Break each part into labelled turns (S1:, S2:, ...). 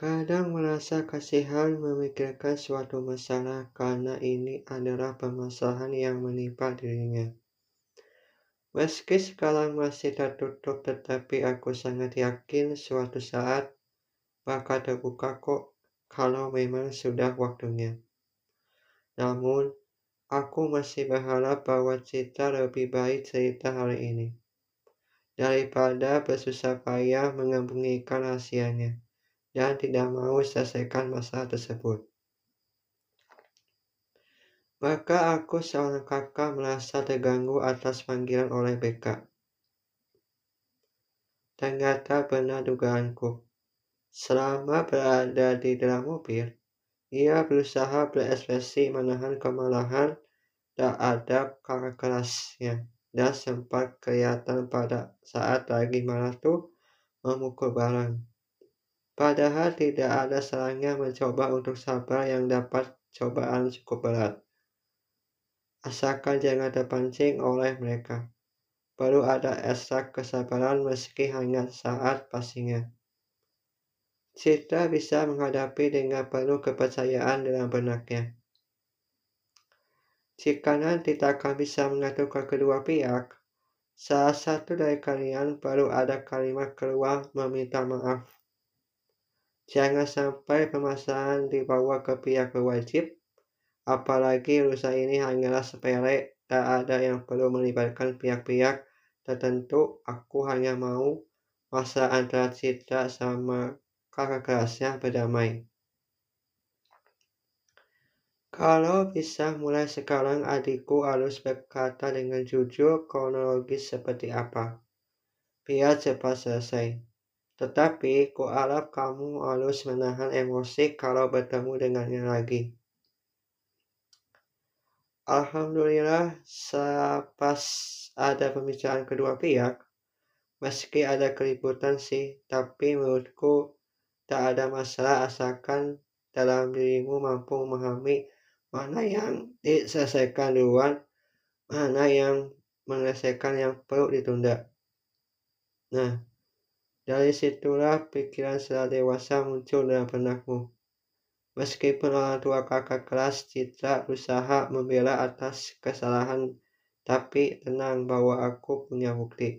S1: Kadang merasa kasihan memikirkan suatu masalah karena ini adalah permasalahan yang menimpa dirinya. Meski sekarang masih tertutup, tetapi aku sangat yakin suatu saat bakal terbuka kok kalau memang sudah waktunya. Namun, aku masih berharap bahwa cerita lebih baik cerita hari ini daripada bersusah payah menyembunyikan rahasianya dan tidak mau selesaikan masalah tersebut. Maka aku seorang kakak merasa terganggu atas panggilan oleh BK. Ternyata benar dugaanku. Selama berada di dalam mobil, ia berusaha berekspresi menahan kemarahan tak ada kakak kerasnya dan sempat kelihatan pada saat lagi marah tuh memukul barang. Padahal tidak ada salahnya mencoba untuk sabar yang dapat cobaan cukup berat. Asalkan jangan terpancing oleh mereka. Perlu ada esak kesabaran meski hanya saat pastinya. Citra bisa menghadapi dengan penuh kepercayaan dalam benaknya. Jika nanti tak akan bisa mengatur kedua pihak, salah satu dari kalian perlu ada kalimat keluar meminta maaf Jangan sampai permasalahan dibawa ke pihak berwajib, apalagi urusan ini hanyalah sepele, tak ada yang perlu melibatkan pihak-pihak tertentu. Aku hanya mau masa antara Citra sama kakak kelasnya berdamai. Kalau bisa mulai sekarang adikku harus berkata dengan jujur kronologis seperti apa. Biar cepat selesai. Tetapi ku harap kamu harus menahan emosi kalau bertemu dengannya lagi. Alhamdulillah, sepas ada pembicaraan kedua pihak, meski ada keributan sih, tapi menurutku tak ada masalah asalkan dalam dirimu mampu memahami mana yang diselesaikan duluan, mana yang menyelesaikan yang perlu ditunda. Nah, dari situlah pikiran secara dewasa muncul dalam benakmu. Meskipun orang tua kakak kelas Citra berusaha membela atas kesalahan, tapi tenang bahwa aku punya bukti.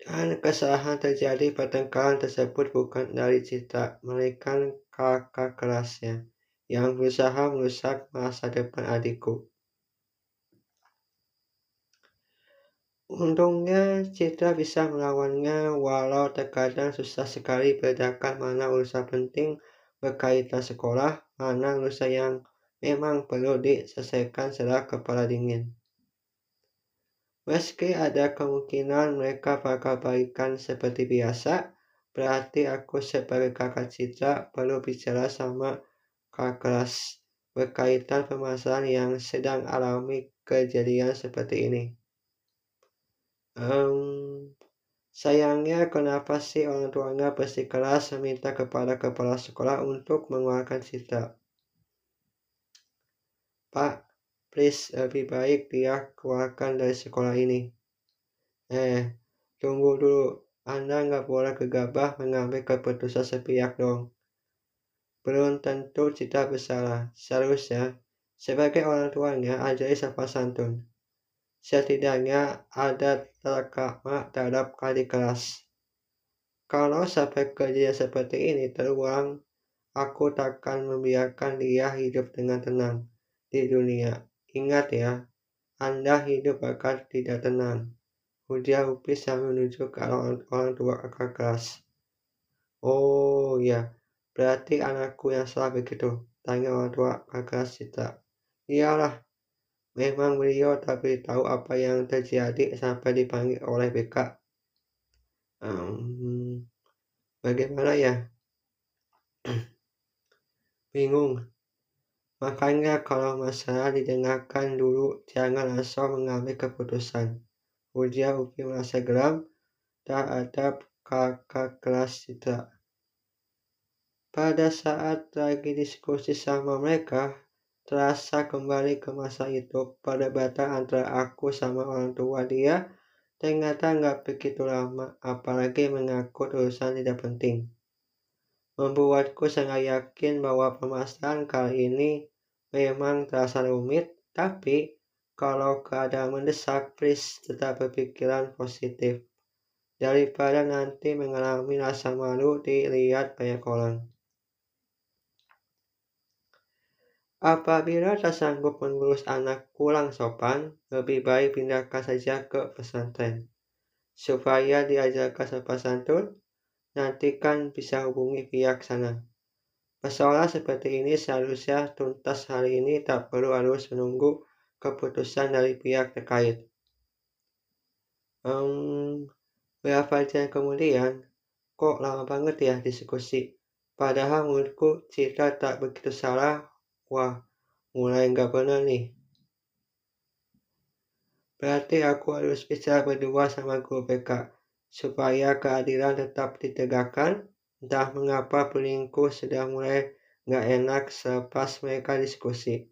S1: Dan kesalahan terjadi pertengkaran tersebut bukan dari Citra, melainkan kakak kelasnya yang berusaha merusak masa depan adikku. Untungnya Citra bisa melawannya walau terkadang susah sekali bedakan mana urusan penting berkaitan sekolah, mana urusan yang memang perlu diselesaikan secara kepala dingin. Meski ada kemungkinan mereka bakal baikan seperti biasa, berarti aku sebagai kakak Citra perlu bicara sama kakak kelas berkaitan permasalahan yang sedang alami kejadian seperti ini. Um, sayangnya kenapa sih orang tuanya bersikeras meminta kepada kepala sekolah untuk mengeluarkan Sita? Pak, please lebih baik dia keluarkan dari sekolah ini. Eh, tunggu dulu. Anda nggak boleh gegabah mengambil keputusan sepihak dong. Belum tentu Cita bersalah. Seharusnya, sebagai orang tuanya, ajari sopan santun setidaknya ada terkama terhadap kali kelas. Kalau sampai kejadian seperti ini terulang, aku takkan membiarkan dia hidup dengan tenang di dunia. Ingat ya, Anda hidup akan tidak tenang. Ujar Upis sambil menuju ke orang, orang tua kakak kelas. Oh ya, berarti anakku yang salah begitu? Tanya orang tua kakak kelas Cita. Iyalah, Memang beliau tak beritahu apa yang terjadi sampai dipanggil oleh BK. Um, bagaimana ya? Bingung. Makanya kalau masalah didengarkan dulu, jangan langsung mengambil keputusan. Ujian Upi merasa geram, tak ada kakak kelas tidak. Pada saat lagi diskusi sama mereka, terasa kembali ke masa itu perdebatan antara aku sama orang tua dia ternyata nggak begitu lama apalagi mengaku urusan tidak penting membuatku sangat yakin bahwa permasalahan kali ini memang terasa rumit, tapi kalau keadaan mendesak, please tetap berpikiran positif. Daripada nanti mengalami rasa malu dilihat banyak orang. Apabila tak sanggup mengurus anak kurang sopan, lebih baik pindahkan saja ke pesantren. Supaya diajarkan sopan santun, nanti kan bisa hubungi pihak sana. Persoalan seperti ini seharusnya tuntas hari ini tak perlu harus menunggu keputusan dari pihak terkait. Um, beberapa jam kemudian, kok lama banget ya diskusi. Padahal menurutku Citra tak begitu salah. Wah, mulai nggak benar nih. Berarti aku harus bisa berdua sama guru BK, supaya keadilan tetap ditegakkan. Entah mengapa pelingku sudah mulai nggak enak selepas mereka diskusi.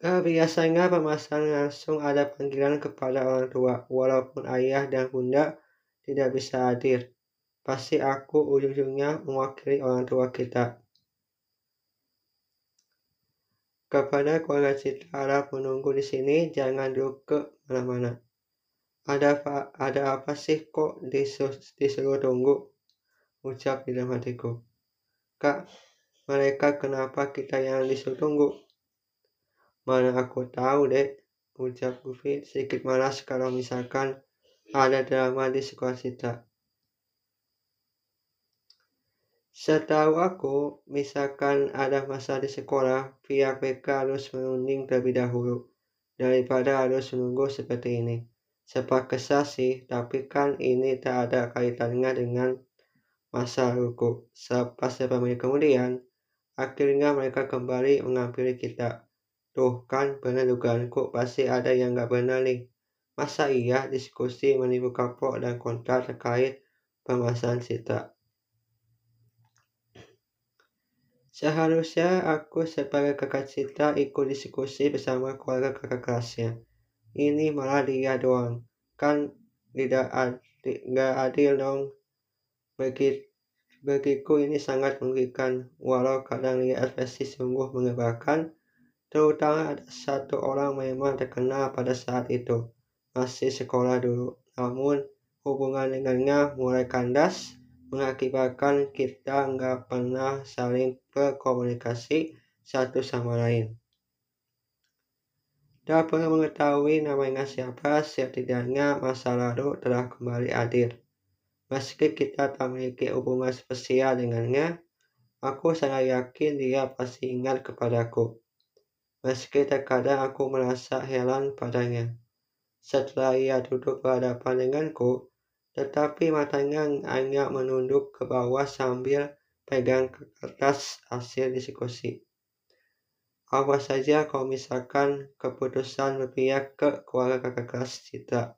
S1: Uh, biasanya pemasangan langsung ada panggilan kepada orang tua, walaupun ayah dan bunda tidak bisa hadir. Pasti aku ujung-ujungnya mewakili orang tua kita. Kepada keluarga Citra harap menunggu di sini, jangan duduk ke mana-mana. Ada apa, ada apa sih kok disuruh, disuruh tunggu? Ucap di dalam hatiku. Kak, mereka kenapa kita yang disuruh tunggu? Mana aku tahu deh, ucap Luffy sedikit malas kalau misalkan ada drama di sekolah kita. Setahu aku, misalkan ada masa di sekolah, pihak BK harus menunding terlebih dahulu, daripada harus menunggu seperti ini. Sepak kesah sih, tapi kan ini tak ada kaitannya dengan masa laluku. Selepas beberapa kemudian, akhirnya mereka kembali mengampiri kita. Tuh kan benar dugaanku pasti ada yang nggak benar nih. Masa iya diskusi menipu kapok dan kontra terkait pembahasan Citra? Seharusnya aku sebagai kakak Citra ikut diskusi bersama keluarga kakak kelasnya. Ini malah dia doang. Kan tidak adil, adil dong. Begitu bagiku ini sangat merugikan, walau kadang lihat versi sungguh mengebarkan, Terutama ada satu orang memang terkenal pada saat itu, masih sekolah dulu. Namun hubungan dengannya mulai kandas, mengakibatkan kita nggak pernah saling berkomunikasi satu sama lain. Tak perlu mengetahui namanya siapa, setidaknya masa lalu telah kembali hadir. Meski kita tak memiliki hubungan spesial dengannya, aku sangat yakin dia pasti ingat kepadaku meski terkadang aku merasa heran padanya. Setelah ia duduk berhadapan denganku, tetapi matanya hanya menunduk ke bawah sambil pegang kertas hasil diskusi. Awas saja kalau misalkan keputusan berpihak ke keluarga kakak kelas Citra.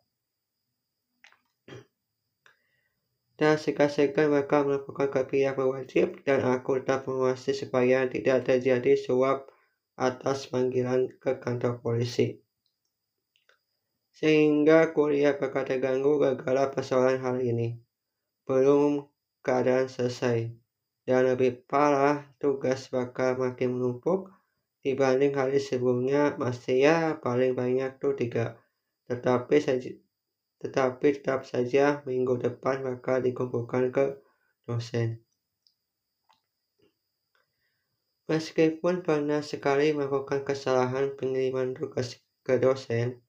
S1: Dan sekat-sekat mereka melakukan ke pihak berwajib dan aku tetap mengawasi supaya tidak terjadi suap atas panggilan ke kantor polisi. Sehingga kuliah bakal terganggu gara-gara persoalan hal ini. Belum keadaan selesai. Dan lebih parah, tugas bakal makin menumpuk dibanding hari sebelumnya masih ya paling banyak tuh tiga. Tetapi saja tetapi tetap saja minggu depan bakal dikumpulkan ke dosen. Meskipun pernah sekali melakukan kesalahan pengiriman tugas ke dosen,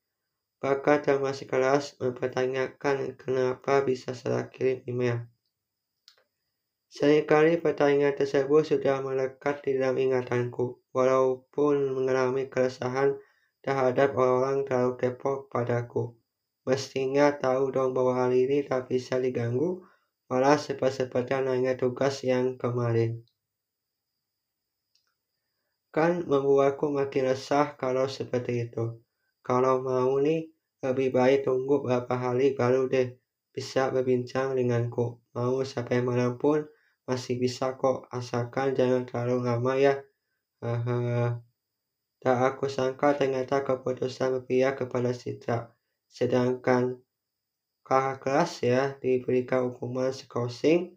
S1: kakak masih kelas mempertanyakan kenapa bisa salah kirim email. Seringkali pertanyaan tersebut sudah melekat di dalam ingatanku, walaupun mengalami keresahan terhadap orang terlalu kepo padaku. Mestinya tahu dong bahwa hal ini tak bisa diganggu, malah seperti nanya tugas yang kemarin kan membuatku makin resah kalau seperti itu. Kalau mau nih, lebih baik tunggu beberapa hari baru deh bisa berbincang denganku. Mau sampai malam pun masih bisa kok, asalkan jangan terlalu lama ya. Haha. Tak aku sangka ternyata keputusan berpihak kepada Citra. Sedangkan kakak kelas ya diberikan hukuman skorsing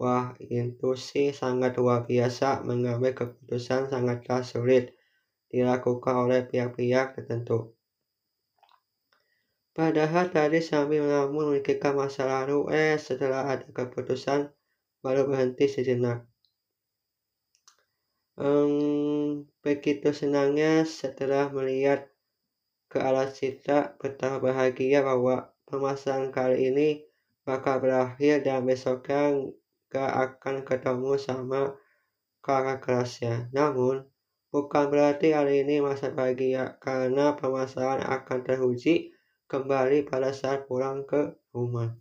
S1: Wah, itu sih sangat luar biasa, mengambil keputusan sangatlah sulit dilakukan oleh pihak-pihak tertentu. Padahal tadi sambil melamun memikirkan masa lalu, eh setelah ada keputusan baru berhenti sejenak. Um, begitu senangnya setelah melihat ke arah Citra, betapa bahagia bahwa pemasangan kali ini bakal berakhir dan besoknya gak akan ketemu sama kakak kelasnya. Namun, bukan berarti hari ini masa bahagia, karena pemasaran akan teruji kembali pada saat pulang ke rumah.